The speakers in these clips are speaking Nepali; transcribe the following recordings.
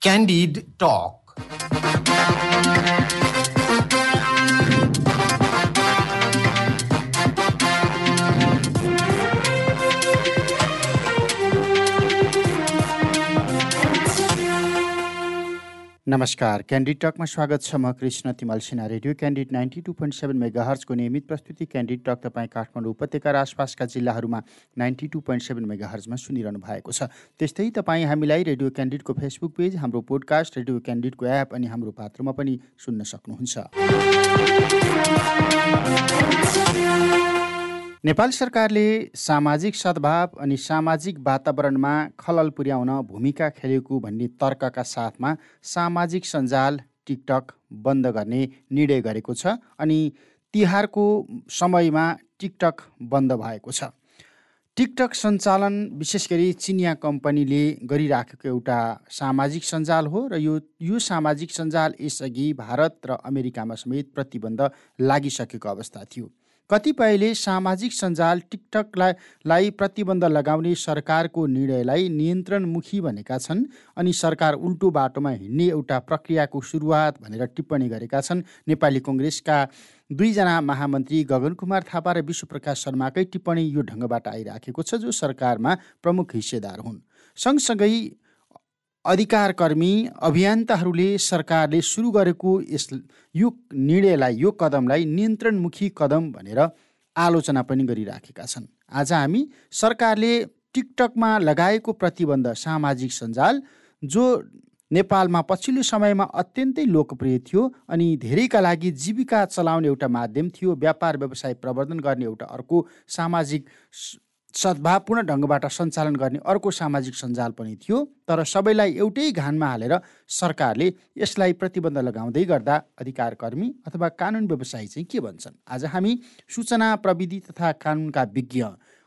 Candid Talk. नमस्कार क्यान्डिड टकमा स्वागत छ म Krishna Timalsina radio Candid ninety two point seven mega हर्चको नियमित प्रस्तुति क्यान्डिड टक तपाईँ काठमाडौँ उपत्यका र आसपासका जिल्लाहरूमा ninety two point seven mega हर्चमा सुनिरहनु भएको छ। त्यस्तै तपाईँ हामीलाई रेडियो क्यान्डिडको फेसबुक पेज हाम्रो पोडकास्ट रेडियो क्यान्डिडको एप अनि हाम्रो पात्रमा पनि सुन्न सक्नुहुन्छ। नेपाल सरकारले सामाजिक सद्भाव अनि सामाजिक वातावरणमा खलल पुर्याउन भूमिका खेलेको भन्ने तर्कका साथमा सामाजिक सञ्जाल टिकटक बन्द गर्ने निर्णय गरेको छ अनि तिहारको समयमा टिकटक बन्द भएको छ। टिकटक सञ्चालन विशेष गरी चिनिया कम्पनीले गरिराखेको एउटा सामाजिक सञ्जाल हो र यो यो सामाजिक सञ्जाल यसअघि भारत र अमेरिकामा समेत प्रतिबन्ध लागिसकेको अवस्था थियो। कतिपयले सामाजिक सञ्जाल टिकटकलाई लाई प्रतिबन्ध लगाउने सरकारको निर्णयलाई नियन्त्रणमुखी भनेका छन् अनि सरकार उल्टो बाटोमा हिँड्ने एउटा प्रक्रियाको सुरुवात भनेर टिप्पणी गरेका छन्। नेपाली कङ्ग्रेसका दुईजना महामन्त्री गगन कुमार थापा र विश्वप्रकाश शर्माकै टिप्पणी यो ढङ्गबाट आइराखेको छ जो सरकारमा प्रमुख हिस्सेदार हुन्। सँगसँगै अधिकारकर्मी अभियन्ताहरूले सरकारले सुरु गरेको यस यो निर्णयलाई यो कदमलाई नियन्त्रणमुखी कदम भनेर आलोचना पनि गरिराखेका छन्। आज हामी सरकारले टिकटकमा लगाएको प्रतिबन्ध सामाजिक सञ्जाल जो नेपालमा पछिल्लो समयमा अत्यन्तै लोकप्रिय थियो अनि धेरैका लागि जीविका चलाउने एउटा माध्यम थियो व्यापार व्यवसाय प्रवर्धन गर्ने एउटा अर्को सामाजिक सद्भावपूर्ण ढङ्गबाट सञ्चालन गर्ने अर्को सामाजिक सञ्जाल पनि थियो तर सबैलाई एउटै घानमा हालेर सरकारले यसलाई प्रतिबन्ध लगाउँदै गर्दा अधिकारकर्मी अथवा कानुन व्यवसायी चाहिँ के भन्छन्? आज हामी सूचना प्रविधि तथा कानुनका विज्ञ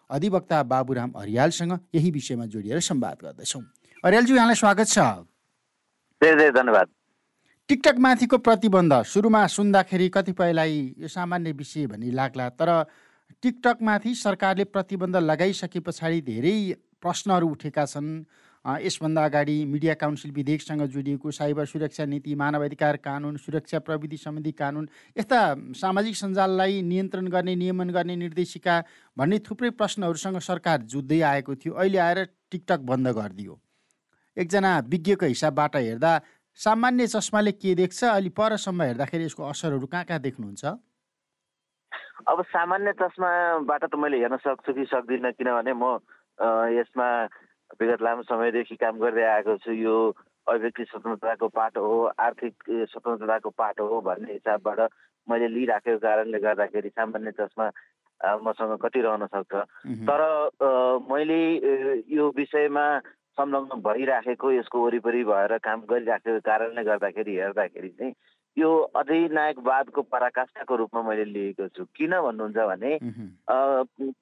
अधिवक्ता बाबुराम हरियालसँग यही विषयमा जोडिएर संवाद गर्दैछौँ। हरियालज्यू यहाँलाई स्वागत छ। धन्यवाद। टिकटक माथिको प्रतिबन्ध सुरुमा सुन्दाखेरि कतिपयलाई यो सामान्य विषय भन्ने लाग्ला तर टिकटकमाथि सरकारले प्रतिबन्ध लगाइसके पछाडि धेरै प्रश्नहरू उठेका छन्। यसभन्दा अगाडि मिडिया काउन्सिल विधेयकसँग जोडिएको साइबर सुरक्षा नीति मानवाधिकार कानुन सुरक्षा प्रविधि सम्बन्धी कानुन यस्ता सामाजिक सञ्जाललाई नियन्त्रण गर्ने नियमन गर्ने निर्देशिका भन्ने थुप्रै प्रश्नहरूसँग सरकार जुझ्दै आएको थियो। अहिले आएर टिकटक बन्द गरिदियो। एकजना विज्ञको हिसाबबाट हेर्दा सामान्य चस्माले के देख्छ अलि परसम्म हेर्दाखेरि यसको असरहरू कहाँ कहाँ देख्नुहुन्छ? अब सामान्य चस्माबाट त मैले हेर्न सक्छु कि सक्दिनँ किनभने म यसमा विगत लामो समयदेखि काम गर्दै आएको छु। यो अभिव्यक्ति स्वतन्त्रताको पाटो हो आर्थिक स्वतन्त्रताको पाटो हो भन्ने हिसाबबाट मैले लिइराखेको कारणले गर्दाखेरि सामान्य चस्मा मसँग कति रहन सक्छ। तर मैले यो विषयमा संलग्न भइराखेको यसको वरिपरि भएर काम गरिराखेको कारणले गर्दाखेरि हेर्दाखेरि चाहिँ यो अधिनायकवादको पराकाष्ठाको रूपमा मैले लिएको छु। किन भन्नुहुन्छ भने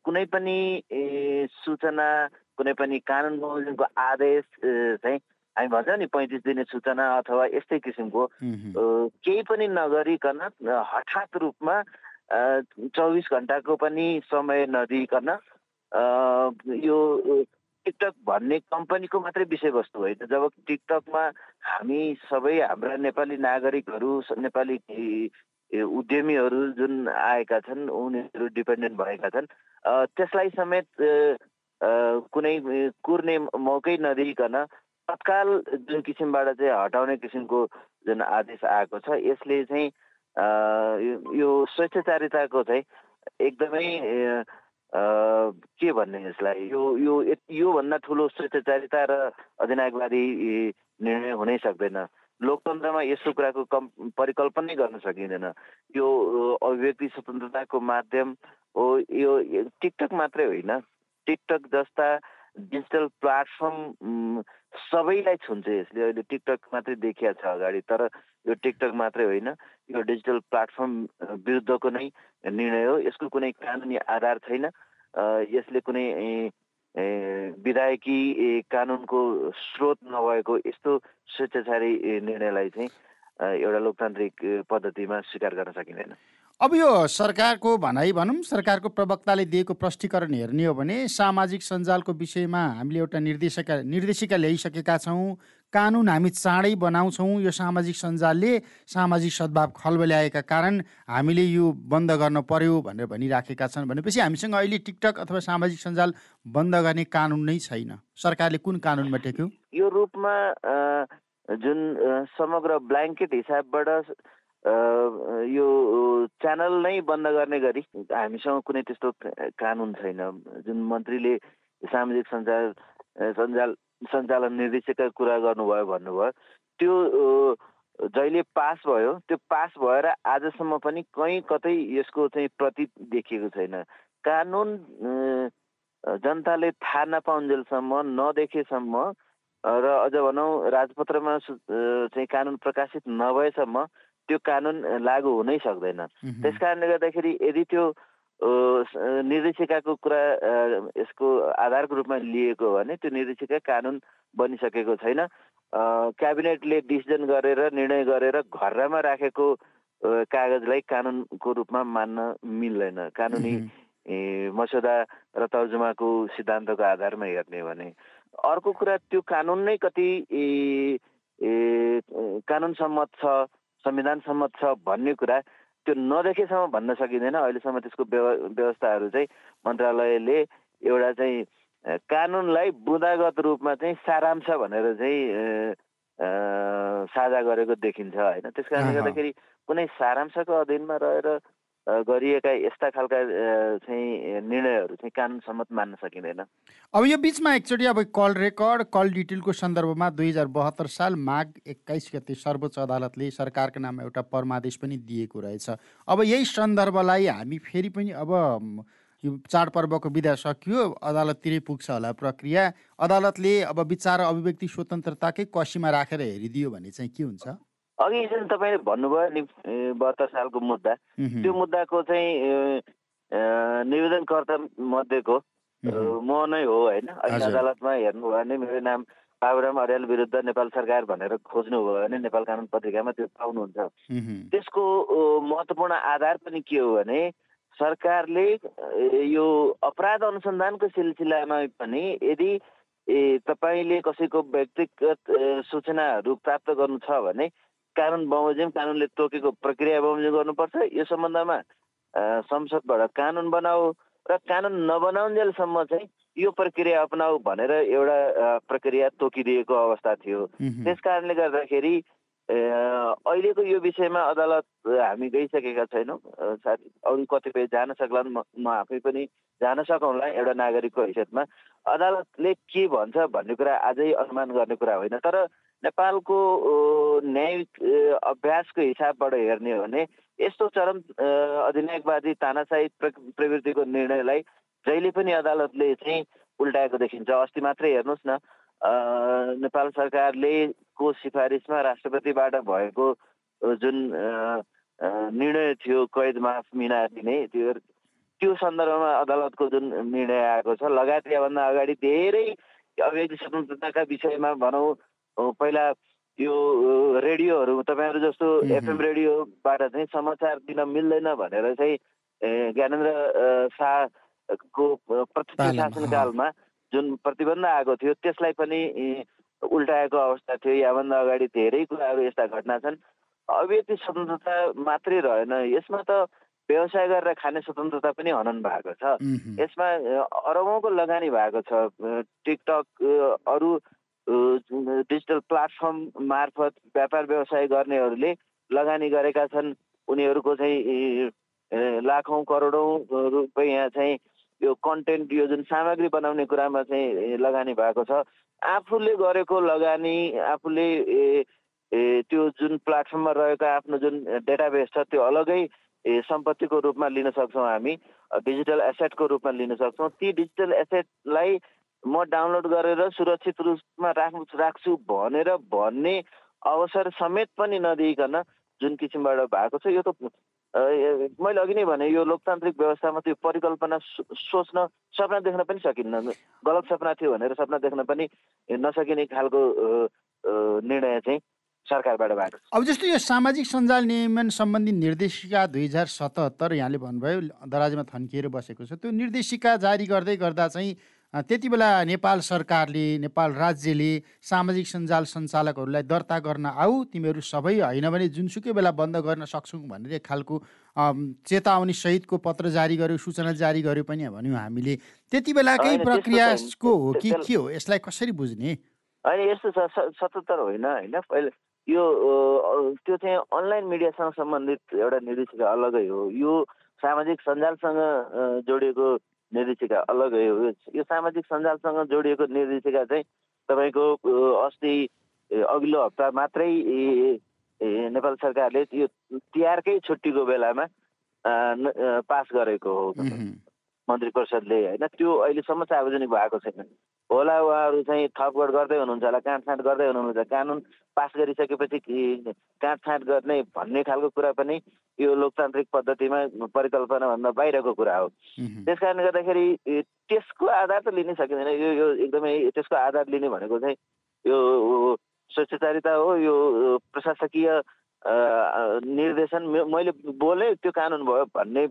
कुनै पनि सूचना कुनै पनि कानुन बमोजिमको आदेश चाहिँ हामी भन्छौँ नि पैँतिस दिने सूचना अथवा यस्तै किसिमको केही पनि नगरिकन हठात रूपमा चौबिस घन्टाको पनि समय नदिइकन यो टिकटक भन्ने कम्पनीको मात्रै विषयवस्तु होइन जब टिकटकमा हामी सबै हाम्रा नेपाली नागरिकहरू नेपाली उद्यमीहरू जुन आएका छन् उनीहरू डिपेन्डेन्ट भएका छन् त्यसलाई समेत कुनै कुर्ने मौकै नदिइकन तत्काल जुन किसिमबाट चाहिँ हटाउने किसिमको जुन आदेश आएको छ यसले चाहिँ यो स्वेच्छाचारिताको चाहिँ एकदमै के भन्ने यसलाई? यो यो योभन्दा ठुलो स्वेच्छाचारिता र अधिनायकवादी निर्णय हुनै सक्दैन। लोकतन्त्रमा यस्तो कुराको कम् परिकल्पनै गर्न सकिँदैन। यो अभिव्यक्ति स्वतन्त्रताको माध्यम हो यो टिकटक मात्रै होइन। टिकटक जस्ता डिजिटल प्लेटफर्म सबैलाई छुन्छ यसले। अहिले टिकटक मात्रै देखिया छ अगाडि तर यो टिकटक मात्रै होइन यो डिजिटल प्लेटफर्म विरुद्धको नै निर्णय हो। यसको कुनै कानुनी आधार छैन। यसले कुनै विधायकी कानुनको स्रोत नभएको यस्तो स्वेच्छाचारी निर्णयलाई चाहिँ एउटा लोकतान्त्रिक पद्धतिमा स्वीकार गर्न सकिँदैन। अब यो सरकारको भनाइ भनौँ सरकारको प्रवक्ताले दिएको प्रष्टीकरण हेर्ने हो भने सामाजिक सञ्जालको विषयमा हामीले एउटा निर्देशिका निर्देशिका ल्याइसकेका छौँ। कानुन हामी चाँडै बनाउँछौँ। यो सामाजिक सञ्जालले सामाजिक सद्भाव खलबल्याएका कारण हामीले यो बन्द गर्न पर्यो भनेर भनिराखेका छन्। भनेपछि हामीसँग अहिले टिकटक अथवा सामाजिक सञ्जाल बन्द गर्ने कानुन नै छैन। सरकारले कुन कानुनमा टेक्यो? यो रूपमा जुन समग्र ब्ल्याङ्केट हिसाबबाट यो च्यानल नै बन्द गर्ने गरी हामीसँग कुनै त्यस्तो कानुन छैन। जुन मन्त्रीले सामाजिक सञ्जाल सञ्जाल सञ्चालन निर्देशकका कुरा गर्नुभयो भन्नुभयो त्यो जहिले पास भयो त्यो पास भएर आजसम्म पनि कहीँ कतै यसको चाहिँ प्रति देखिएको छैन। कानुन जनताले थाहा नपाउन्जेलसम्म नदेखेसम्म र अझ भनौँ राजपत्रमा चाहिँ कानुन प्रकाशित नभएसम्म त्यो कानुन लागू हुनै सक्दैन। त्यस कारणले गर्दाखेरि यदि त्यो निर्देशिकाको कुरा यसको आधारको रूपमा लिएको भने त्यो निर्देशिका कानुन बनिसकेको छैन। क्याबिनेटले डिसिजन गरेर निर्णय गरेर घरमा राखेको कागजलाई कानुनको रूपमा मान्न मिल्दैन। कानुनी मस्यौदा र तर्जुमाको सिद्धान्तको आधारमा हेर्ने भने। अर्को कुरा त्यो कानुन नै कति कानुन सम्मत छ संविधान सम्मत छ भन्ने कुरा त्यो नदेखेसम्म भन्न सकिँदैन। अहिलेसम्म त्यसको व्यवस्थाहरू चाहिँ मन्त्रालयले एउटा चाहिँ कानुनलाई बुँदागत रूपमा चाहिँ सारांश भनेर चाहिँ साझा गरेको देखिन्छ होइन? त्यस कारणले गर्दाखेरि कुनै सारांशको अधीनमा रहेर गरिएका यस्ता खालका चाहिँ निर्णयहरू चाहिँ कानुन सम्मत मान्न सकिँदैन। अब यो बिचमा एकचोटि अब कल रेकर्ड कल डिटेलको सन्दर्भमा दुई हजार बहत्तर साल माघ एक्काइस गते सर्वोच्च अदालतले सरकारको नाममा एउटा परमादेश पनि दिएको रहेछ। अब यही सन्दर्भलाई हामी फेरि पनि अब यो चाडपर्वको विधा सकियो। अदालततिरै पुग्छ होला प्रक्रिया। अदालतले अब विचार अभिव्यक्ति स्वतन्त्रताकै कसीमा राखेर हेरिदियो भने चाहिँ के हुन्छ? अघि जुन तपाईँले भन्नुभयो नि बहत्तर सालको मुद्दा त्यो मुद्दाको चाहिँ निवेदनकर्ता मध्येको म नै हो होइन? अहिले अदालतमा हेर्नुभयो भने मेरो नाम बाबुराम अर्याल विरुद्ध नेपाल सरकार भनेर खोज्नुभयो भने नेपाल कानुन पत्रिकामा त्यो पाउनुहुन्छ। त्यसको महत्त्वपूर्ण आधार पनि के हो भने सरकारले यो अपराध अनुसन्धानको सिलसिलामा पनि यदि तपाईँले कसैको व्यक्तिगत सूचनाहरू प्राप्त गर्नु छ भने कानुन बमोजिम कानुनले तोकेको प्रक्रिया बमोजिम गर्नुपर्छ। यो सम्बन्धमा संसदबाट कानुन बनाऊ र कानुन नबनाउन्जेलसम्म चाहिँ यो प्रक्रिया अपनाऊ भनेर एउटा प्रक्रिया तोकिदिएको अवस्था थियो। त्यस कारणले गर्दाखेरि अहिलेको यो विषयमा अदालत हामी गइसकेका छैनौँ। साथी अरू कतिपय जान सक्लान् म आफै पनि जान सकौँला एउटा नागरिकको हैसियतमा। अदालतले के भन्छ भन्ने कुरा आजै अनुमान गर्ने कुरा होइन। तर नेपालको न्यायिक अभ्यासको हिसाबबाट हेर्ने हो भने यस्तो चरम अधिनायकवादी तानाशाही प्रवृत्तिको निर्णयलाई जहिले पनि अदालतले चाहिँ उल्टाएको देखिन्छ। अस्ति मात्रै हेर्नुहोस् न नेपाल सरकारले को सिफारिसमा राष्ट्रपतिबाट भएको जुन निर्णय थियो कैद माफ मिना दिने त्यो त्यो सन्दर्भमा अदालतको जुन निर्णय आएको छ लगायत यहाँभन्दा अगाडि धेरै अभिव्यक्ति स्वतन्त्रताका विषयमा भनौँ पहिला यो रेडियोहरू तपाईँहरू जस्तो एफएम रेडियोबाट चाहिँ समाचार दिन मिल्दैन भनेर चाहिँ ज्ञानेन्द्र शाहको प्रत्यक्ष शासनकालमा जुन प्रतिबन्ध आएको थियो त्यसलाई पनि उल्टाएको अवस्था थियो। याभन्दा अगाडि धेरै कुराहरू यस्ता घटना छन्। अभिव्यक्ति स्वतन्त्रता मात्रै रहेन। यसमा त व्यवसाय गरेर खाने स्वतन्त्रता पनि हनन भएको छ। यसमा अरबौँको लगानी भएको छ। टिकटक अरू डिजिटल प्लेटफर्म मार्फत व्यापार व्यवसाय गर्नेहरूले लगानी गरेका छन्। उनीहरूको चाहिँ लाखौँ करोडौँ रुपियाँ चाहिँ यो कन्टेन्ट यो जुन सामग्री बनाउने कुरामा चाहिँ लगानी भएको छ। आफूले गरेको लगानी आफूले त्यो जुन प्लेटफर्ममा रहेको आफ्नो जुन डेटाबेस छ त्यो अलगै सम्पत्तिको रूपमा लिन सक्छौँ हामी। डिजिटल एसेटको रूपमा लिन सक्छौँ। ती डिजिटल एसेटलाई म डाउनलोड गरेर सुरक्षित रूपमा राख्नु राख्छु भनेर भन्ने अवसर समेत पनि नदिइकन जुन किसिमबाट भएको छ यो त मैले अघि नै भने यो लोकतान्त्रिक व्यवस्थामा त्यो परिकल्पना सोच्न सपना देख्न पनि सकिन्न। गलत सपना थियो भनेर सपना देख्न पनि नसकिने खालको निर्णय चाहिँ सरकारबाट भएको अब जस्तो यो सामाजिक सञ्जाल नियमन सम्बन्धी निर्देशिका दुई हजार सतहत्तर यहाँले भन्नुभयो दराजमा थन्किएर बसेको छ त्यो निर्देशिका जारी गर्दै गर्दा चाहिँ त्यति बेला नेपाल सरकारले नेपाल राज्यले सामाजिक सञ्जाल सञ्चालकहरूलाई दर्ता गर्न आऊ तिमीहरू सबै होइन भने जुनसुकै बेला बन्द गर्न सक्छौँ भनेर एक खालको चेतावनी सहितको पत्र जारी गर्यो सूचना जारी गर्यो पनि भन्यौँ हामीले। त्यति बेलाकै प्रक्रियाको हो कि के हो? यसलाई कसरी बुझ्ने? होइन यस्तो छ सतहत्तर होइन होइन। पहिले यो त्यो चाहिँ अनलाइन मिडियासँग सम्बन्धित एउटा निर्देशिका अलगै हो। यो सामाजिक सञ्जालसँग जोडिएको निर्देशिका अलगै हो यो सामाजिक सञ्जालसँग जोडिएको निर्देशिका चाहिँ तपाईँको अस्ति अघिल्लो हप्ता मात्रै नेपाल सरकारले यो तिहारकै छुट्टीको बेलामा पास गरेको हो। मन्त्री परिषदले होइन? त्यो अहिलेसम्म सार्वजनिक भएको छैन। होला उहाँहरू चाहिँ थपगढ गर्दै हुनुहुन्छ होला काँडछाँट गर्दै हुनुहुन्छ। कानुन पास गरिसकेपछि काँडछाँट गर्ने भन्ने खालको कुरा पनि यो लोकतान्त्रिक पद्धतिमा परिकल्पनाभन्दा बाहिरको कुरा हो। त्यस कारणले गर्दाखेरि त्यसको आधार त लिनै सकिँदैन। यो यो एकदमै त्यसको आधार लिने भनेको चाहिँ यो स्वच्छचारिता हो यो प्रशासकीय निर्देशन। मैले बोले त्यो कानुन भयो भन्ने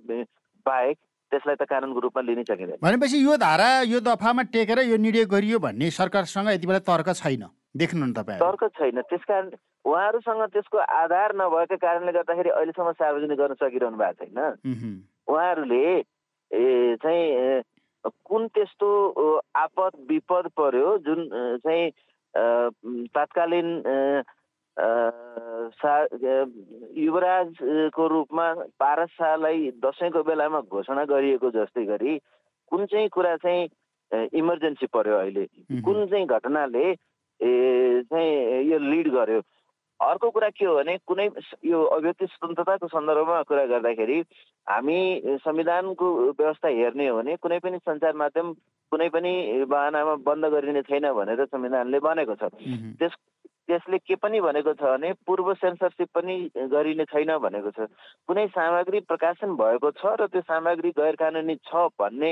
बाहेक त्यसलाई त कानुनको रूपमा लिनै सकिँदैन। भनेपछि यो धारा यो दफामा टेकेर यो निर्णय गरियो भन्ने सरकारसँग यति बेला तर्क छैन। देख्नु न तपाईँ तर्क छैन। त्यस कारण उहाँहरूसँग त्यसको आधार नभएको कारणले गर्दाखेरि अहिलेसम्म सार्वजनिक गर्न सकिरहनु भएको छैन। उहाँहरूले चाहिँ कुन त्यस्तो आपद विपद पर्यो जुन चाहिँ तत्कालीन युवराजको रूपमा पारस शाहलाई दसैँको बेलामा घोषणा गरिएको जस्तै गरी कुन चाहिँ कुरा चाहिँ इमर्जेन्सी पर्यो अहिले? कुन चाहिँ घटनाले चाहिँ यो लिड गर्यो? अर्को कुरा के हो भने कुनै यो अभिव्यक्ति स्वतन्त्रताको सन्दर्भमा कुरा गर्दाखेरि हामी संविधानको व्यवस्था हेर्ने हो भने कुनै पनि सञ्चार माध्यम कुनै पनि बाहनामा बन्द गरिने छैन भनेर संविधानले बनेको छ। त्यस त्यसले के पनि भनेको छ भने पूर्व सेन्सरसिप पनि गरिने छैन भनेको छ। कुनै सामग्री प्रकाशन भएको छ र त्यो सामग्री गैर कानुनी छ भन्ने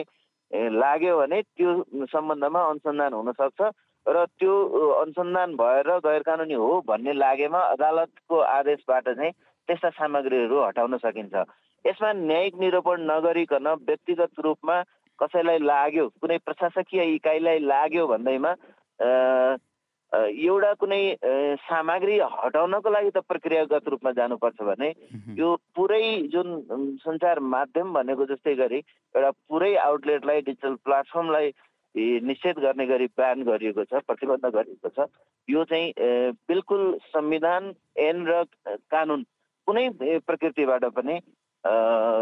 लाग्यो भने त्यो सम्बन्धमा अनुसन्धान हुनसक्छ र त्यो अनुसन्धान भएर गैर कानुनी हो भन्ने लागेमा अदालतको आदेशबाट चाहिँ त्यस्ता सामग्रीहरू हटाउन सकिन्छ। यसमा न्यायिक निरूपण नगरिकन व्यक्तिगत रूपमा कसैलाई लाग्यो कुनै प्रशासकीय इकाइलाई लाग्यो भन्दैमा एउटा कुनै सामग्री हटाउनको लागि त प्रक्रियागत रूपमा जानुपर्छ भने यो पुरै जुन सञ्चार माध्यम भनेको जस्तै गरी एउटा पुरै आउटलेटलाई डिजिटल प्लेटफर्मलाई निषेध गर्ने गरी ब्यान गरिएको छ प्रतिबन्ध गरिएको छ। यो चाहिँ बिल्कुल संविधान ऐन र कानुन कुनै प्रकृतिबाट पनि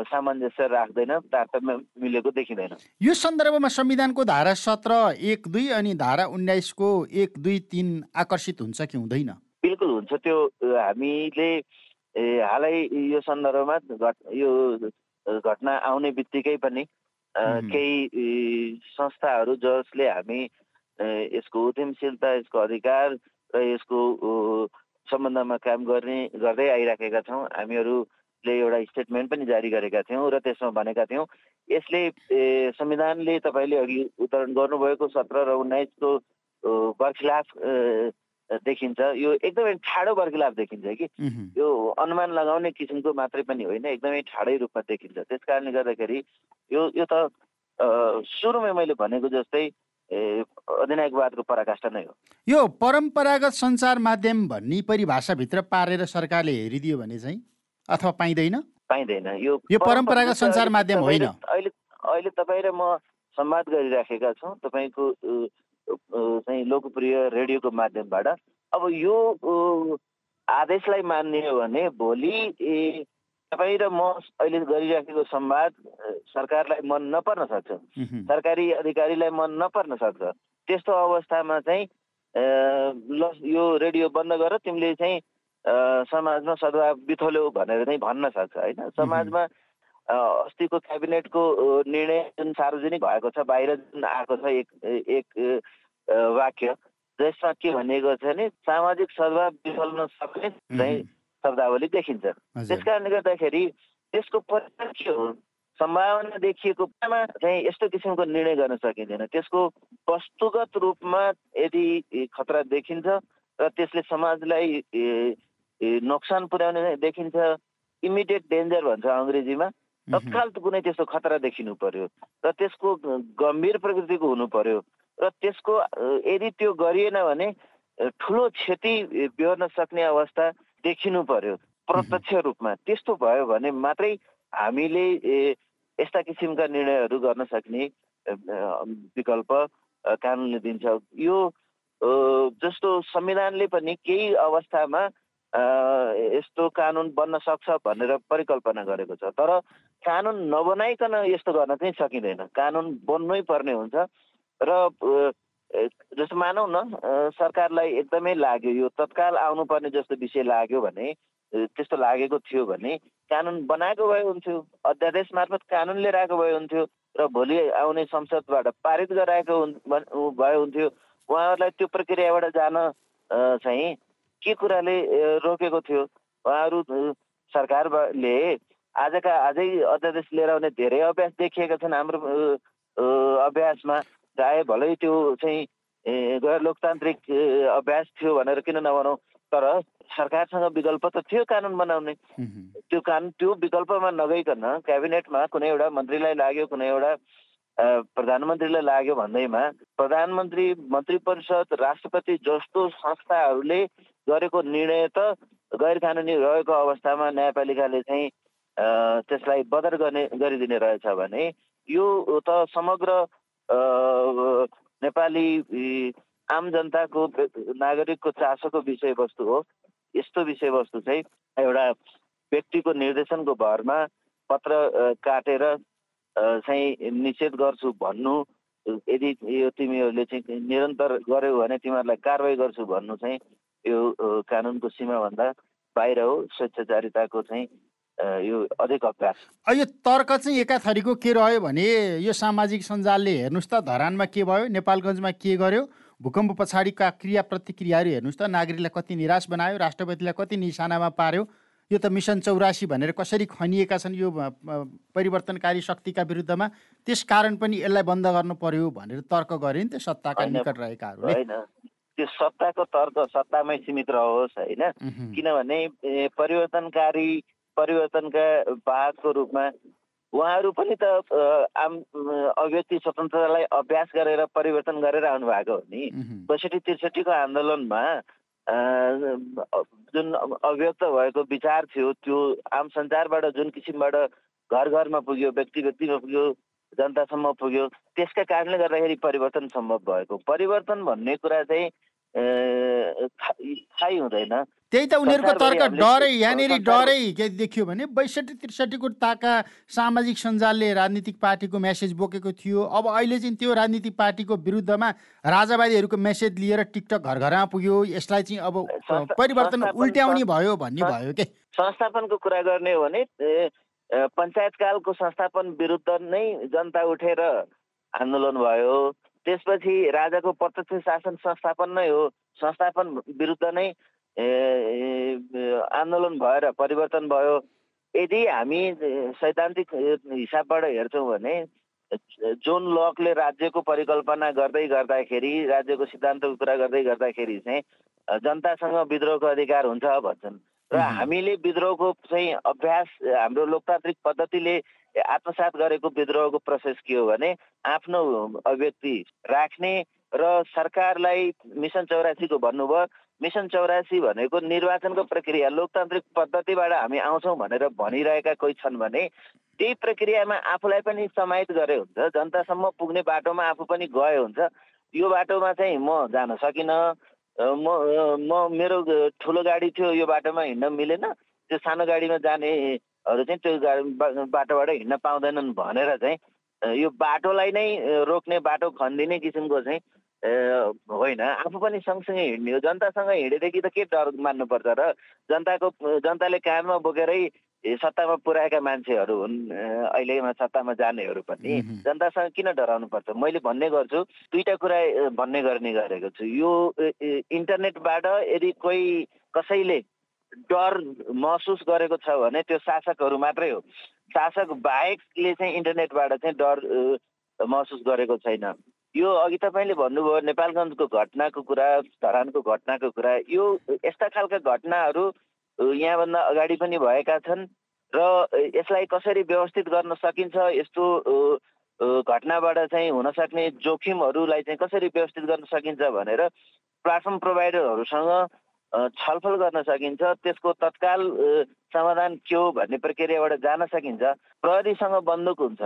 सामञ्जस्य राख्दैन तारतम्य मिलेको देखिँदैन। यो सन्दर्भमा संविधानको धारा सत्र एक दुई अनि धारा उन्नाइसको एक दुई तिन आकर्षित हुन्छ कि हुँदैन? बिल्कुल हुन्छ। त्यो हामीले हालै यो सन्दर्भमा घट यो घटना आउने बित्तिकै पनि केही संस्थाहरू जसले हामी यसको उद्यमशीलता यसको अधिकार र यसको सम्बन्धमा काम गर्ने गर्दै आइराखेका छौँ हामीहरू ले एउटा स्टेटमेन्ट पनि जारी गरेका थियौँ र त्यसमा भनेका थियौँ यसले संविधानले तपाईँले अघि उदाहरण गर्नुभएको सत्र र उन्नाइसको बर्खिलाफ देखिन्छ। यो एकदमै ठाडो बर्खिलाफ देखिन्छ कि? यो अनुमान लगाउने किसिमको मात्रै पनि होइन एकदमै ठाडै रूपमा देखिन्छ। त्यस कारणले गर्दाखेरि यो यो त सुरुमै मैले भनेको जस्तै अधिनायकवादको पराकाष्ठा नै हो। यो परम्परागत सञ्चार माध्यम भन्ने परिभाषाभित्र पारेर सरकारले हेरिदियो भने चाहिँ अथवा पाइँदैन? पाइँदैन। यो यो परम्परागत सञ्चार माध्यम होइन। अहिले अहिले तपाईँ र म संवाद गरिराखेका छौँ। तपाईँको चाहिँ लोकप्रिय रेडियोको माध्यमबाट। अब यो आदेशलाई मान्ने हो भने भोलि तपाईँ र म अहिले गरिराखेको संवाद सरकारलाई मन नपर्न सक्छ। सरकारी अधिकारीलाई मन नपर्न सक्छ। त्यस्तो अवस्थामा चाहिँ ल यो रेडियो बन्द गर। तिमीले चाहिँ समाजमा सद्भाव बिथोल्यो भनेर चाहिँ भन्न सक्छ होइन? समाजमा अस्तिको क्याबिनेटको निर्णय जुन सार्वजनिक भएको छ बाहिर जुन आएको छ एक एक वाक्य जसमा के भनिएको छ भने सामाजिक सद्भाव बिथोल्न सक्ने चाहिँ शब्दावली देखिन्छ। त्यस कारणले गर्दाखेरि त्यसको परिणाम के हो? सम्भावना देखिएको चाहिँ यस्तो किसिमको निर्णय गर्न सकिँदैन। त्यसको वस्तुगत रूपमा यदि खतरा देखिन्छ र त्यसले समाजलाई नोक्सान पुर्याउने देखिन्छ इमिडिएट डेन्जर भन्छ अङ्ग्रेजीमा। तत्काल कुनै त्यस्तो खतरा देखिनु पर्यो र त्यसको गम्भीर प्रकृतिको हुनु पर्यो र त्यसको यदि त्यो गरिएन भने ठुलो क्षति बेहोर्न सक्ने अवस्था देखिनु पर्यो प्रत्यक्ष रूपमा। त्यस्तो भयो भने मात्रै हामीले यस्ता किसिमका निर्णयहरू गर्न सक्ने विकल्प कानुनले दिन्छ। यो जस्तो संविधानले पनि केही अवस्थामा यस्तो कानुन बन्न सक्छ भनेर परिकल्पना गरेको छ। तर कानुन नबनाइकन यस्तो गर्न चाहिँ सकिँदैन। कानुन बन्नै पर्ने हुन्छ र जस्तो मानौ न सरकारलाई एकदमै लाग्यो यो तत्काल आउनुपर्ने जस्तो विषय लाग्यो भने त्यस्तो लागेको थियो भने कानुन बनाएको भए हुन्थ्यो अध्यादेश मार्फत कानुन लिएर आएको भए हुन्थ्यो र भोलि आउने संसदबाट पारित गराएको भए हुन्थ्यो। उहाँहरूलाई त्यो प्रक्रियाबाट जान चाहिँ के कुराले रोकेको थियो? उहाँहरू सरकारले आजका आजै अध्यादेश लिएर आउने धेरै अभ्यास देखिएका छन् हाम्रो अभ्यासमा। चाहे भलै त्यो चाहिँ गैर लोकतान्त्रिक अभ्यास थियो भनेर किन नभनौँ तर सरकारसँग विकल्प त थियो कानुन बनाउने। त्यो कानुन त्यो विकल्पमा नगइकन क्याबिनेटमा कुनै एउटा मन्त्रीलाई लाग्यो कुनै एउटा प्रधानमन्त्रीलाई लाग्यो भन्दैमा प्रधानमन्त्री मन्त्री परिषद राष्ट्रपति जस्तो संस्थाहरूले गरेको निर्णय त गैर कानुनी रहेको अवस्थामा न्यायपालिकाले चाहिँ त्यसलाई बदर गर्ने गरिदिने रहेछ भने यो त समग्र नेपाली आम जनताको नागरिकको चासोको विषयवस्तु हो। यस्तो विषयवस्तु चाहिँ एउटा व्यक्तिको निर्देशनको भरमा पत्र काटेर चाहिँ निषेध गर्छु भन्नु यदि यो तिमीहरूले चाहिँ निरन्तर गर्यौ भने तिमीहरूलाई कारवाही गर्छु भन्नु चाहिँ यो कानुनको सीमाभन्दा बाहिर हो स्वेच्छाचारिताको चाहिँ यो अधिक अभ्यास। यो तर्क चाहिँ एका थरीको के रह्यो भने यो सामाजिक सञ्जालले हेर्नुहोस् त धरानमा के भयो नेपालगञ्जमा के गर्यो भूकम्प पछाडिका क्रिया प्रतिक्रियाहरू हेर्नुहोस् त नागरिकलाई कति निराश बनायो राष्ट्रपतिलाई कति निशानामा पार्यो यो त मिसन चौरासी भनेर कसरी खनिएका छन् यो परिवर्तनकारी शक्तिका विरुद्धमा त्यस कारण पनि यसलाई बन्द गर्नु पर्यो भनेर तर्क गरे नि त सत्ताका निकट रहेकाहरूले। त्यो सत्ताको तर्क सत्तामै सीमित रहोस् होइन? किनभने परिवर्तनकारी परिवर्तनका वाहकको रूपमा उहाँहरू पनि त आम अभिव्यक्ति स्वतन्त्रतालाई अभ्यास गरेर परिवर्तन गरेर आउनु भएको हो नि। बैसठी त्रिसठीको आन्दोलनमा जुन अभिव्यक्त भएको विचार थियो त्यो आम सञ्चारबाट जुन किसिमबाट घर घरमा पुग्यो व्यक्ति व्यक्तिमा पुग्यो जनतासम्म पुग्यो। त्यसका कारणले गर्दाखेरि परिवर्तन सम्भव भएको। परिवर्तन भन्ने कुरा चाहिँ थाहै हुँदैन। त्यही त उनीहरूको तर्क डरै यहाँनिर डरै के देखियो भने बैसठी त्रिसठीको ताका सामाजिक सञ्जालले राजनीतिक पार्टीको मेसेज बोकेको थियो। अब अहिले चाहिँ त्यो राजनीतिक पार्टीको विरुद्धमा राजावादीहरूको मेसेज लिएर टिकटक घर घरमा पुग्यो। यसलाई चाहिँ अब परिवर्तन उल्ट्याउने भयो भन्ने भयो के? संस्थापनको कुरा गर्ने हो भने पञ्चायतकालको संस्थापन विरुद्ध नै जनता उठेर आन्दोलन भयो। त्यसपछि राजाको प्रत्यक्ष शासन संस्थापन नै हो। संस्थापन विरुद्ध नै आन्दोलन भएर परिवर्तन भयो। यदि हामी सैद्धान्तिक हिसाबबाट हेर्छौँ भने जोन लकले राज्यको परिकल्पना गर्दै गर्दाखेरि राज्यको सिद्धान्तको कुरा गर्दै गर्दाखेरि चाहिँ जनतासँग विद्रोहको अधिकार हुन्छ भन्छन्। र हामीले विद्रोहको चाहिँ अभ्यास हाम्रो लोकतान्त्रिक पद्धतिले आत्मसात गरेको विद्रोहको प्रोसेस के हो भने आफ्नो अभिव्यक्ति राख्ने र सरकारलाई मिसन चौरासीको भन्नुभयो। मिसन चौरासी भनेको निर्वाचनको प्रक्रिया लोकतान्त्रिक पद्धतिबाट हामी आउँछौँ भनेर भनिरहेका कोही छन् भने त्यही प्रक्रियामा आफूलाई पनि समाहित गरे हुन्छ। जनतासम्म पुग्ने बाटोमा आफू पनि गए हुन्छ। यो बाटोमा चाहिँ म जान सकिनँ। म म मेरो ठुलो गाडी थियो यो बाटोमा हिँड्न मिलेन। त्यो सानो गाडीमा जानेहरू चाहिँ त्यो बाटोबाट हिँड्न पाउँदैनन् भनेर चाहिँ यो बाटोलाई नै रोक्ने बाटो खनिदिने किसिमको चाहिँ होइन। आफू पनि सँगसँगै हिँड्ने हो। जनतासँग हिँडेदेखि त के डर मान्नुपर्छ र? जनताको जनताले काममा बोकेरै सत्तामा पुऱ्याएका मान्छेहरू हुन् अहिलेमा सत्तामा जानेहरू पनि जनतासँग किन डराउनु पर्छ? मैले भन्ने गर्छु दुईवटा कुरा भन्ने गर्ने गरेको छु। यो इन्टरनेटबाट यदि कोही कसैले डर महसुस गरेको छ भने त्यो शासकहरू मात्रै हो। शासक बाहेकले चाहिँ इन्टरनेटबाट चाहिँ डर महसुस गरेको छैन। यो अघि तपाईँले भन्नुभयो नेपालगञ्जको घटनाको कुरा धरानको घटनाको कुरा। यो यस्ता खालका घटनाहरू यहाँभन्दा अगाडि पनि भएका छन् र यसलाई कसरी व्यवस्थित गर्न सकिन्छ यस्तो घटनाबाट चाहिँ हुन सक्ने जोखिमहरूलाई चाहिँ कसरी व्यवस्थित गर्न सकिन्छ भनेर प्लाटफर्म प्रोभाइडरहरूसँग छलफल गर्न सकिन्छ। त्यसको तत्काल समाधान के हो भन्ने प्रक्रियाबाट जान सकिन्छ। प्रहरीसँग बन्दुक हुन्छ।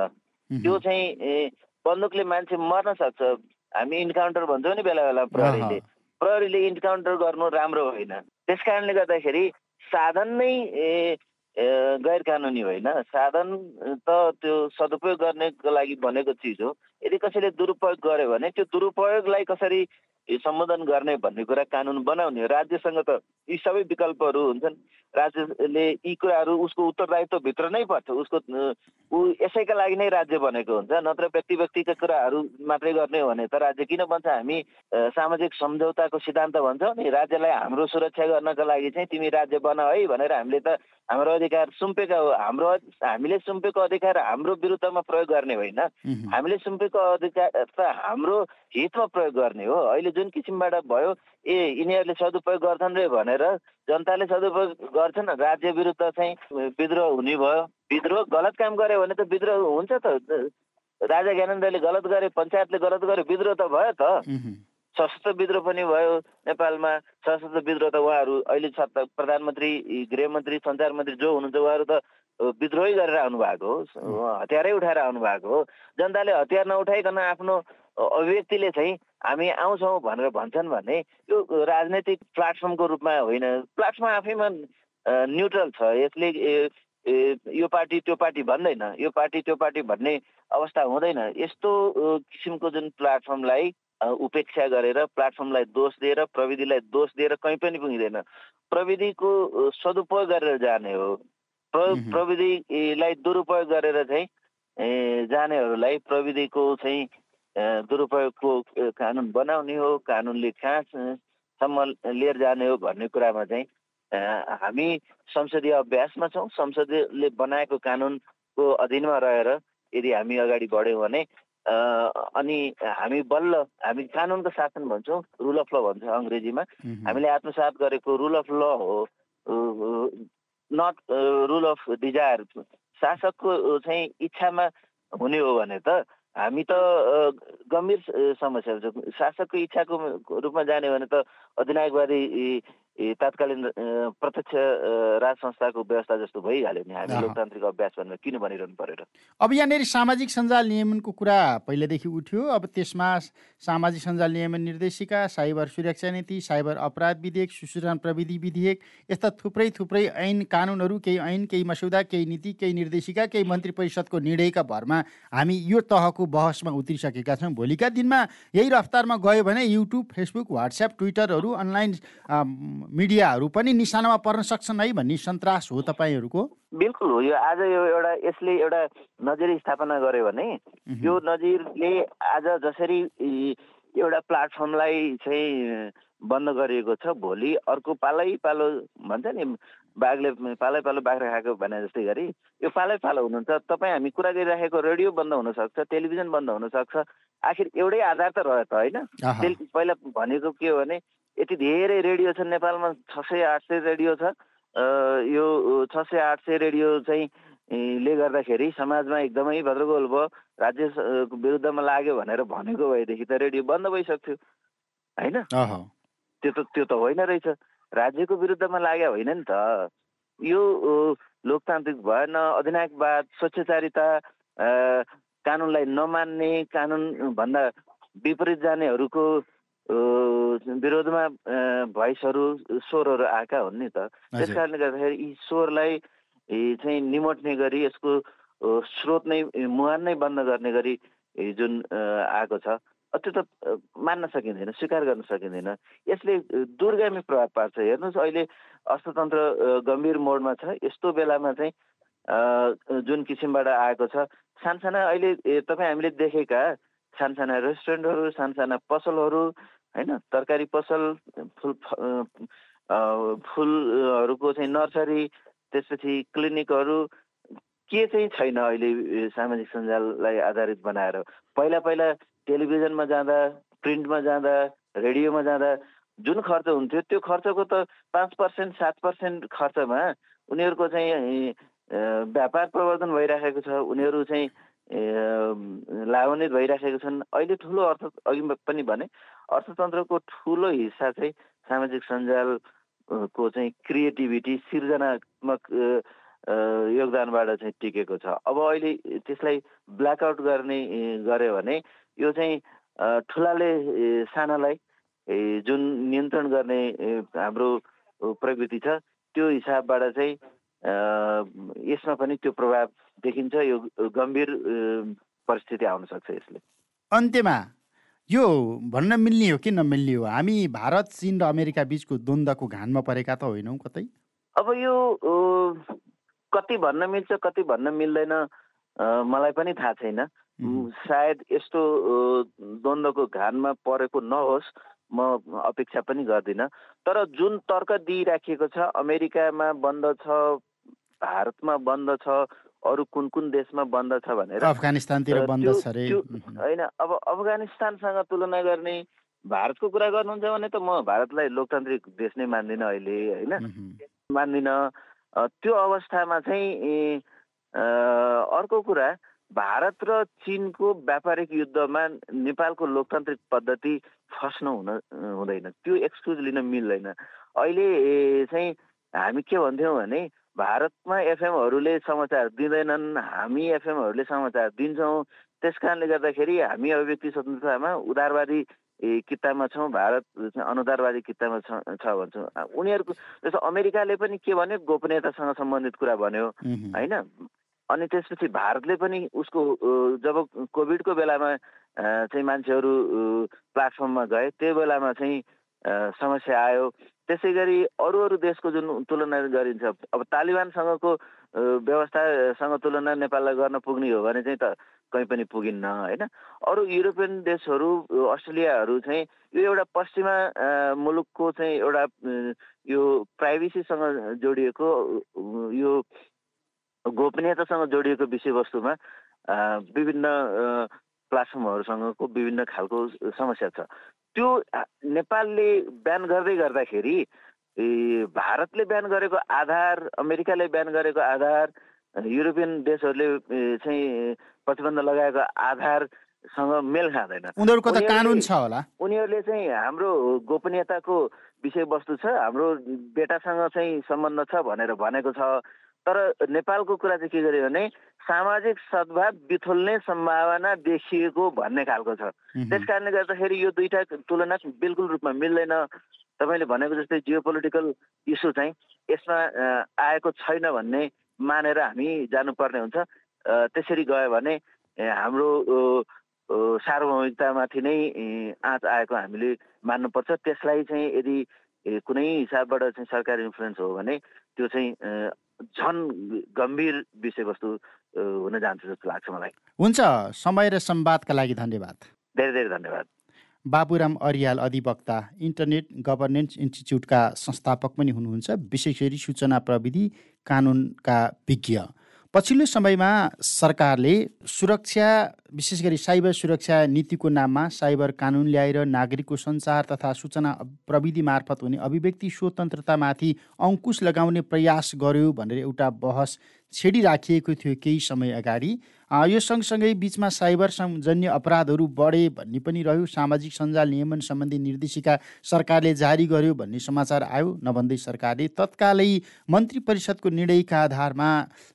त्यो चाहिँ बन्दुकले मान्छे मर्न सक्छ। हामी इन्काउन्टर भन्छौँ नि बेला बेला प्रहरीले। प्रहरीले इन्काउन्टर गर्नु राम्रो होइन। त्यस कारणले गर्दाखेरि साधन नै गैर कानुनी होइन। साधन त त्यो सदुपयोग गर्नेको लागि बनेको चिज हो। यदि कसैले दुरुपयोग गर्यो भने त्यो दुरुपयोगलाई कसरी सम्बोधन गर्ने भन्ने कुरा कानुन बनाउने राज्यसँग त यी सबै विकल्पहरू हुन्छन्। राज्यले यी कुराहरू उसको उत्तरदायित्वभित्र नै पर्छ। उसको ऊ यसैका लागि नै राज्य बनेको हुन्छ। नत्र व्यक्ति व्यक्तिका कुराहरू मात्रै गर्ने हो भने त राज्य किन बन्छ? हामी सामाजिक सम्झौताको सिद्धान्त भन्छौँ नि राज्यलाई हाम्रो सुरक्षा गर्नको लागि चाहिँ तिमी राज्य बन है भनेर हामीले त हाम्रो अधिकार सुम्पेका हो। हाम्रो हामीले सुम्पेको अधिकार हाम्रो विरुद्धमा प्रयोग गर्ने होइन। हामीले सुम्पेको अधिकार त हाम्रो हितमा प्रयोग गर्ने हो। अहिले जुन किसिमबाट भयो ए यिनीहरूले सदुपयोग गर्छन् रे भनेर जनताले सदुपयोग गर्छन्। राज्य विरुद्ध चाहिँ विद्रोह हुने भयो। विद्रोह गलत काम गर्यो भने त विद्रोह हुन्छ त। राजा ज्ञानेन्द्रले गलत गरे पञ्चायतले गलत गर्यो विद्रोह त भयो त। सशस्त्र विद्रोह पनि भयो नेपालमा। सशस्त्र विद्रोह त उहाँहरू अहिले सत्ता प्रधानमन्त्री गृहमन्त्री सञ्चार मन्त्री जो हुनुहुन्छ उहाँहरू त विद्रोही गरेर आउनु भएको हो हतियारै उठाएर आउनु भएको हो। जनताले हतियार नउठाइकन आफ्नो अभिव्यक्तिले चाहिँ हामी आउँछौँ भनेर भन्छन् भने यो राजनैतिक प्लाटफर्मको रूपमा होइन प्लाटफर्म आफैमा न्युट्रल छ। यसले यो पार्टी त्यो पार्टी भन्दैन। यो पार्टी त्यो पार्टी भन्ने अवस्था हुँदैन। यस्तो किसिमको जुन प्लाटफर्मलाई उपेक्षा गरेर प्लाटफर्मलाई दोष दिएर प्रविधिलाई दोष दिएर कहीँ पनि पुगिँदैन। प्रविधिको सदुपयोग गरेर जाने हो। प्रविधिलाई दुरुपयोग गरेर चाहिँ जानेहरूलाई प्रविधिको चाहिँ दुरुपयोगको कानुन बनाउने हो कानुनले कहाँसम्म लिएर जाने हो भन्ने कुरामा चाहिँ हामी संसदीय अभ्यासमा छौँ। संसदले बनाएको कानुनको अधीनमा रहेर यदि हामी अगाडि बढ्यौँ भने अनि हामी बल्ल हामी कानुनको शासन भन्छौँ रुल अफ ल भन्छ अङ्ग्रेजीमा। हामीले आत्मसात गरेको रुल अफ ल हो नट रुल अफ डिजायर शासकको चाहिँ इच्छामा हुने हो भने त हामी त गम्भीर समस्याहरू छ। शासकको इच्छाको रूपमा जाने भने त अधिनायकवादी तात्कालीन प्रत्यक्ष राज संस्थाको व्यवस्था जस्तो भइहाल्यो नि हामी लोकतान्त्रिक अभ्यास भनेर किन भनिरहनु परेर? अब यहाँनिर सामाजिक सञ्जाल नियमनको कुरा पहिलेदेखि उठ्यो। अब त्यसमा सामाजिक सञ्जाल नियमन निर्देशिका साइबर सुरक्षा नीति साइबर अपराध विधेयक सुसूचना प्रविधि विधेयक यस्ता थुप्रै थुप्रै ऐन कानुनहरू केही ऐन केही मस्यौदा केही नीति केही निर्देशिका केही मन्त्री परिषदको निर्णयका भरमा हामी यो तहको बहसमा उत्रिसकेका छौँ। भोलिका दिनमा यही रफ्तारमा गयो भने युट्युब फेसबुक वाट्सएप ट्विटरहरू अनलाइन मिडियाहरू पनि निशानामा पर्न सक्छन् है भन्ने सन्तास हो तपाईँहरूको? बिल्कुल हो। यो आज यो एउटा यसले एउटा नजिर स्थापना गर्यो भने यो नजिरले आज जसरी एउटा प्लाटफर्मलाई चाहिँ बन्द गरिएको छ भोलि अर्को पालै पालो भन्छ नि बाघले पालै पालो बाख्रा खाएको भने जस्तै गरी यो पालै पालो हुनुहुन्छ। तपाईँ हामी कुरा गरिराखेको रेडियो बन्द हुनसक्छ टेलिभिजन बन्द हुनसक्छ आखिर एउटै आधार त रह्यो त होइन पहिला भनेको के हो भने यति धेरै रेडियो छ नेपालमा छ सय आठ सय रेडियो छ। यो छ सय आठ सय रेडियो चाहिँ ले गर्दाखेरि समाजमा एकदमै भद्रगोल भयो। राज्य विरुद्धमा लाग्यो भनेर भनेको भएदेखि त रेडियो बन्द भइसक्थ्यो। होइन? त्यो त त्यो त होइन रहेछ। राज्यको विरुद्धमा लाग्यो होइन नि त। यो लोकतान्त्रिक भएन अधिनायकवाद स्वच्छचारिता कानुनलाई नमान्ने कानुनभन्दा विपरीत जानेहरूको विरोधमा भोइसहरू स्वरहरू आएका हुन् नि त। त्यस कारणले गर्दाखेरि यी स्वरलाई चाहिँ निमट्ने गरी यसको स्रोत नै मुहान नै बन्द गर्ने गरी जुन आएको छ। त्यो त मान्न सकिँदैन स्वीकार गर्न सकिँदैन। यसले दुर्गामी प्रभाव पार्छ। हेर्नुहोस् अहिले अर्थतन्त्र गम्भीर मोडमा छ। यस्तो बेलामा चाहिँ जुन किसिमबाट आएको छ सानसाना अहिले तपाईँ हामीले देखेका सानसाना रेस्टुरेन्टहरू सानसाना पसलहरू होइन तरकारी पसल फुल फुलहरूको चाहिँ नर्सरी त्यसपछि क्लिनिकहरू के चाहिँ छैन अहिले सामाजिक सञ्जाललाई आधारित बनाएर? पहिला पहिला टेलिभिजनमा जाँदा प्रिन्टमा जाँदा रेडियोमा जाँदा जुन खर्च हुन्थ्यो त्यो खर्चको त पाँच पर्सेन्ट सात पर्सेन्ट खर्चमा उनीहरूको चाहिँ व्यापार प्रवर्धन भइराखेको छ। उनीहरू चाहिँ लाभान्वित भइराखेको छन्। अहिले ठुलो अर्थ अघि पनि भने अर्थतन्त्रको ठुलो हिस्सा चाहिँ सामाजिक सञ्जालको चाहिँ क्रिएटिभिटी सिर्जनात्मक योगदानबाट चाहिँ टिकेको छ। अब अहिले त्यसलाई ब्ल्याकआउट गर्ने गऱ्यो भने यो चाहिँ ठुलाले सानालाई जुन नियन्त्रण गर्ने हाम्रो प्रवृत्ति छ त्यो हिसाबबाट चाहिँ यसमा पनि त्यो प्रभाव देखिन्छ यो गम्भीर परिस्थिति आउन सक्छ यसले। अन्त्यमा यो भन्न मिल्ने हो कि नमिल्ने हो? हामी भारत चिन र अमेरिका बिचको द्वन्द्वको घानमा परेका त होइनौँ कतै? अब यो कति भन्न मिल्छ कति भन्न मिल्दैन मलाई पनि थाहा छैन। सायद यस्तो द्वन्द्वको घानमा परेको नहोस् म अपेक्षा पनि गर्दिनँ। तर जुन तर्क दिइराखिएको छ अमेरिकामा बन्द छ भारतमा बन्द छ अरू कुन कुन देशमा बन्द छ भनेर अफगानिस्तानतिर बन्द छ होइन अब अफगानिस्तानसँग तुलना गर्ने भारतको कुरा गर्नुहुन्छ भने त म भारतलाई लोकतान्त्रिक देश नै मान्दिनँ अहिले होइन? मान्दिनँ। त्यो अवस्थामा चाहिँ अर्को कुरा भारत र चिनको व्यापारिक युद्धमा नेपालको लोकतान्त्रिक पद्धति फस्नु हुन हुँदैन। त्यो एक्सक्युज लिन मिल्दैन। अहिले चाहिँ हामी के भन्थ्यौँ भने भारतमा एफएमहरूले समाचार दिँदैनन् हामी एफएमहरूले समाचार दिन्छौँ। त्यस कारणले गर्दाखेरि हामी अभिव्यक्ति स्वतन्त्रतामा उदारवादी किताबमा छौँ भारत अनुदारवादी किताबमा छ भन्छौँ। उनीहरूको जस्तो अमेरिकाले पनि के भन्यो? गोपनीयतासँग सम्बन्धित कुरा भन्यो होइन? अनि त्यसपछि भारतले पनि उसको जब कोभिडको बेलामा चाहिँ मान्छेहरू प्लेटफर्ममा गए त्यो बेलामा चाहिँ समस्या आयो। त्यसै गरी अरू अरू देशको जुन तुलना गरिन्छ अब तालिबानसँगको व्यवस्थासँग तुलना नेपाललाई गर्न पुग्ने हो भने चाहिँ त कहीँ पनि पुगिन्न होइन? अरू युरोपियन देशहरू अस्ट्रेलियाहरू चाहिँ यो एउटा पश्चिमा मुलुकको चाहिँ एउटा यो प्राइभेसीसँग जोडिएको यो गोपनीयतासँग जोडिएको विषयवस्तुमा विभिन्न प्लाटफर्महरूसँगको विभिन्न खालको समस्या छ। त्यो नेपालले बिहान गर्दै गर्दाखेरि भारतले बिहान गरेको आधार अमेरिकाले बिहान गरेको आधार युरोपियन देशहरूले चाहिँ प्रतिबन्ध लगाएको आधारसँग मेल खाँदैन। उनीहरूको त कानुन छ होला। उनीहरूले चाहिँ हाम्रो गोपनीयताको विषयवस्तु छ हाम्रो बेटासँग चाहिँ सम्बन्ध छ भनेर भनेको छ। तर नेपालको कुरा चाहिँ के गर्यो भने सामाजिक सद्भाव बिथुल्ने सम्भावना देखिएको भन्ने खालको छ। त्यस कारणले गर्दाखेरि यो दुईटा तुलना बिल्कुल रूपमा मिल्दैन। तपाईँले भनेको जस्तै जियो पोलिटिकल इस्यु चाहिँ यसमा आएको छैन भन्ने मानेर हामी जानुपर्ने हुन्छ। त्यसरी गयो भने हाम्रो सार्वभौमिकतामाथि नै आँच आएको हामीले मान्नुपर्छ। त्यसलाई चाहिँ यदि कुनै हिसाबबाट चाहिँ सरकारी इन्फ्लुएन्स हो भने त्यो चाहिँ झन् गम्भीर विषयवस्तु हुन जान्छ जस्तो लाग्छ मलाई। हुन्छ। समय र संवादका लागि धन्यवाद। धेरै धेरै धन्यवाद। बाबुराम अरियाल अधिवक्ता इन्टरनेट गभर्नेन्स इन्स्टिच्युटका संस्थापक पनि हुनुहुन्छ। विशेष गरी सूचना प्रविधि कानुनका विज्ञ। पछिल्लो समयमा सरकारले सुरक्षा विशेष गरी साइबर सुरक्षा नीतिको नाममा साइबर कानुन ल्याएर नागरिकको सञ्चार तथा सूचना प्रविधि मार्फत हुने अभिव्यक्ति स्वतन्त्रतामाथि अङ्कुश लगाउने प्रयास गर्यो भनेर एउटा बहस छेडिराखिएको थियो केही समय अगाडि। यो सँगसँगै बिचमा साइबर जन्य अपराधहरू बढे भन्ने पनि रह्यो। सामाजिक सञ्जाल नियमन सम्बन्धी निर्देशिका सरकारले जारी गर्यो भन्ने समाचार आयो। नभन्दै सरकारले तत्कालै मन्त्री परिषदको निर्णयका आधारमा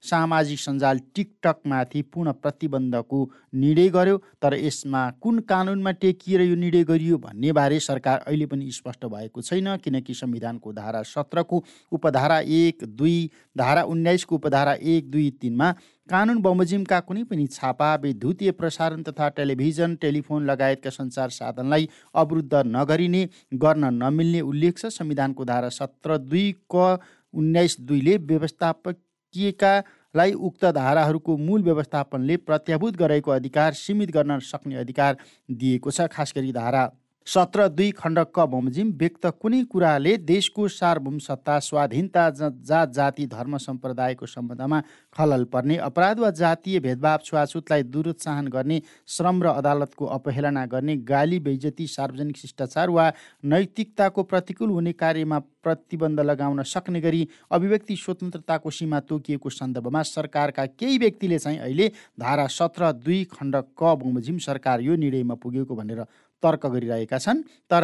सामाजिक सञ्जाल टिकटकमाथि पूर्ण प्रतिबन्धको निर्णय गर्यो। तर यसमा कुन कानुनमा टेकिएर यो निर्णय गरियो भन्ने बारे सरकार अहिले पनि स्पष्ट भएको छैन किनकि संविधानको धारा सत्रको उपधारा एक दुई धारा उन्नाइसको उपधारा एक दुई तिनमा कानुन बमोजिमका कुनै पनि छापा विद्युतीय प्रसारण तथा टेलिभिजन टेलिफोन लगायतका सञ्चार साधनलाई अवरुद्ध नगरिने गर्न नमिल्ने उल्लेख छ। संविधानको धारा सत्र दुई क उन्नाइस दुईले व्यवस्थापकीयका लाई उक्त धाराहरूको मूल व्यवस्थापनले प्रत्याभूत गरेको अधिकार सीमित गर्न सक्ने अधिकार दिएको छ। खास गरी धारा सत्र दुई खण्ड क बमोजिम व्यक्त कुनै कुराले देशको सार्वभौम सत्ता स्वाधीनता जात जाति धर्म सम्प्रदायको सम्बन्धमा खलल पर्ने अपराध वा जातीय भेदभाव छुवाछुतलाई दुरोत्साहन गर्ने श्रम र अदालतको अपहेलना गर्ने गाली बेइजती सार्वजनिक शिष्टाचार वा नैतिकताको प्रतिकूल हुने कार्यमा प्रतिबन्ध लगाउन सक्ने गरी अभिव्यक्ति स्वतन्त्रताको सीमा तोकिएको सन्दर्भमा सरकारका केही व्यक्तिले चाहिँ अहिले धारा सत्र दुई खण्ड क बमोजिम सरकार यो निर्णयमा पुगेको भनेर तर्क गरिरहेका छन्। तर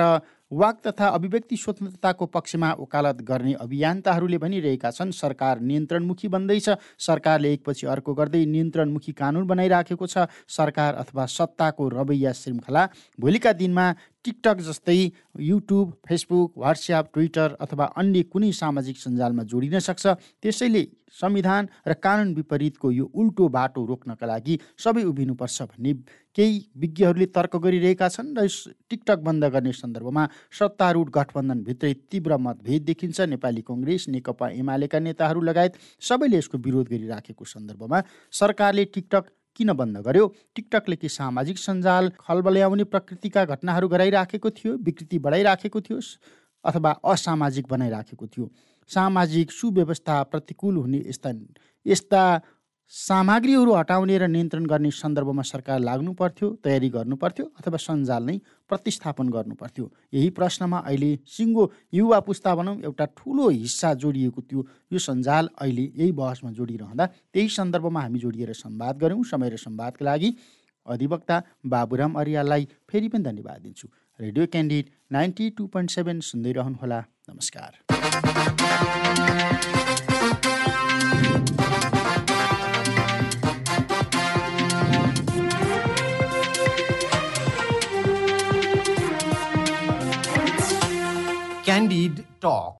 वाक तथा अभिव्यक्ति स्वतन्त्रताको पक्षमा वकालत गर्ने अभियन्ताहरूले भनिरहेका छन्। सरकार नियन्त्रणमुखी बन्दैछ। सरकारले एकपछि अर्को गर्दै नियन्त्रणमुखी कानुन बनाइराखेको छ। सरकार अथवा सत्ताको रवैया श्रृङ्खला भोलिका दिनमा टिकटक जस्तै युट्युब फेसबुक वाट्सएप ट्विटर अथवा अन्य कुनै सामाजिक सञ्जालमा जोडिन सक्छ। त्यसैले संविधान र कानुन विपरीतको यो उल्टो बाटो रोक्नका लागि सबै उभिनुपर्छ भन्ने केही विज्ञहरूले तर्क गरिरहेका छन् र टिकटक बन्द गर्ने सन्दर्भमा सत्तारूढ गठबन्धनभित्रै तीव्र मतभेद देखिन्छ। नेपाली कङ्ग्रेस नेकपा एमालेका नेताहरू लगायत सबैले यसको विरोध गरिराखेको सन्दर्भमा सरकारले टिकटक किन बन्द गर्यो? टिकटकले कि सामाजिक सञ्जाल खलबल्याउने प्रकृतिका घटनाहरू गराइराखेको थियो विकृति बढाइराखेको थियो अथवा असामाजिक बनाइराखेको थियो? सामाजिक सुव्यवस्था प्रतिकूल हुने यस्ता यस्ता सामग्रीहरू हटाउने र नियन्त्रण गर्ने सन्दर्भमा सरकार लाग्नु पर्थ्यो तयारी गर्नु पर्थ्यो अथवा सञ्जाल नै प्रतिस्थापन गर्नु पर्थ्यो। यही प्रश्नमा अहिले सिङ्गो युवा पुस्ता भनौँ एउटा ठुलो हिस्सा जोडिएको थियो। यो सञ्जाल अहिले यही बहसमा जोडिरहँदा त्यही सन्दर्भमा हामी जोडिएर संवाद गऱ्यौँ। समय र संवादका लागि अधिवक्ता बाबुराम अरियाललाई फेरि पनि धन्यवाद दिन्छु। Radio Candid ninety two point seven सुन्दै रहनुहोला। नमस्कार। indeed talk.